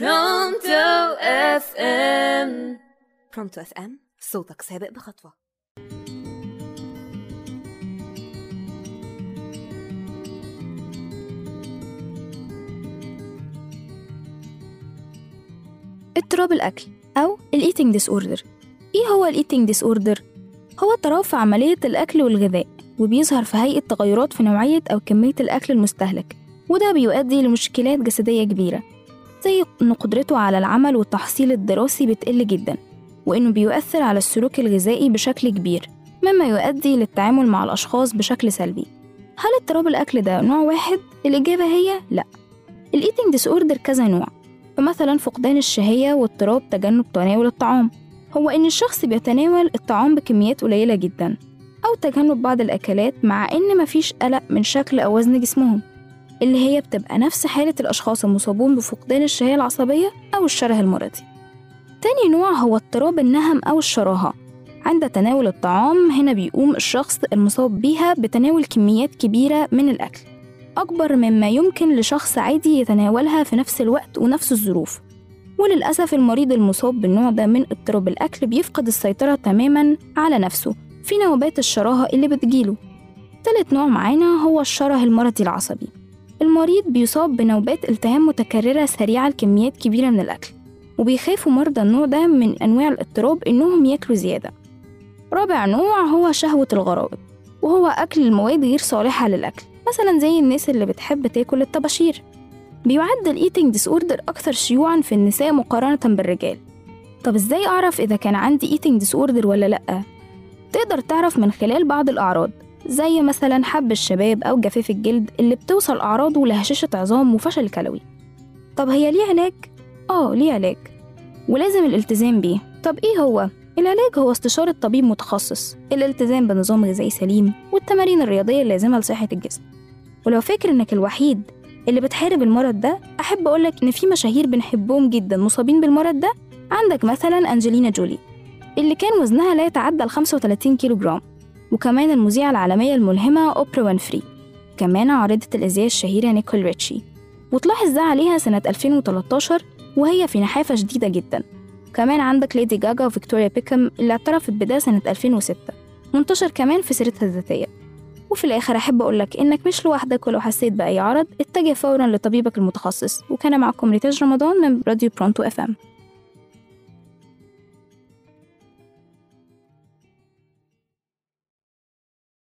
Pronto FM Pronto FM صوتك سابق بخطوة. اضطراب الأكل أو ال eating disorder إيه هو ال eating disorder؟ هو اضطراب في عملية الأكل والغذاء وبيظهر في هيئة تغيرات في نوعية أو كمية الأكل المستهلك وده بيؤدي لمشكلات جسدية كبيرة. زي إن قدرته على العمل والتحصيل الدراسي بتقل جدا وإنه بيؤثر على السلوك الغذائي بشكل كبير مما يؤدي للتعامل مع الأشخاص بشكل سلبي. هل اضطراب الأكل ده نوع واحد؟ الإجابة هي لأ. ال eating disorder كذا نوع فمثلا فقدان الشهية واضطراب تجنب تناول الطعام. هو إن الشخص بيتناول الطعام بكميات قليلة جدا أو تجنب بعض الأكلات مع إن مفيش قلق من شكل أو وزن جسمهم. اللي هي بتبقى نفس حالة الأشخاص المصابون بفقدان الشهية العصبية أو الشره المرضي. تاني نوع هو اضطراب النهم أو الشراهة. عند تناول الطعام هنا بيقوم الشخص المصاب بيها بتناول كميات كبيرة من الأكل. أكبر مما يمكن لشخص عادي يتناولها في نفس الوقت ونفس الظروف. وللأسف المريض المصاب بالنوع ده من اضطراب الأكل بيفقد السيطرة تماما على نفسه في نوبات الشراهة اللي بتجيله. تالت نوع معانا هو الشره المرضي العصبي. المريض بيصاب بنوبات التهام متكررة سريعة لكميات كبيرة من الأكل وبيخافوا مرضى النوع ده من أنواع الاضطراب إنهم ياكلوا زيادة. رابع نوع هو شهوة الغرائب وهو أكل المواد غير صالحة للأكل مثلا زي الناس اللي بتحب تاكل الطباشير. بيعد ال eating disorder أكثر شيوعا في النساء مقارنة بالرجال. طب إزاي أعرف إذا كان عندي eating disorder ولا لأ؟ تقدر تعرف من خلال بعض الأعراض. زي مثلا حب الشباب أو جفاف الجلد اللي بتوصل أعراضه لهشاشة عظام وفشل كلوي. طب هي ليه علاج؟ آه ليه علاج. ولازم الالتزام بيه. طب إيه هو؟ العلاج هو استشارة طبيب متخصص الالتزام بنظام غذائي سليم والتمارين الرياضية اللازمة لصحة الجسم. ولو فاكر إنك الوحيد اللي بتحارب المرض ده أحب أقولك إن في مشاهير بنحبهم جدا مصابين بالمرض ده. عندك مثلا أنجلينا جولي اللي كان وزنها لا يتعدى ال 35 كيلو جرام وكمان المذيعة العالمية الملهمة أوبرا وينفري كمان عارضة الأزياء الشهيرة نيكول ريتشي. وتلاحظ ده عليها سنة 2013 وهي في نحافة شديدة جدا. كمان عندك ليدي جاجا وفيكتوريا بيكهام اللي اعترفت بده سنة 2006 منتشر كمان في سيرتها الذاتية. وفي الآخر أحب أقولك إنك مش لوحدك ولو حسيت بأي عرض اتجه فورا لطبيبك المتخصص وكان معكم رتاج رمضان من راديو برونتو FM.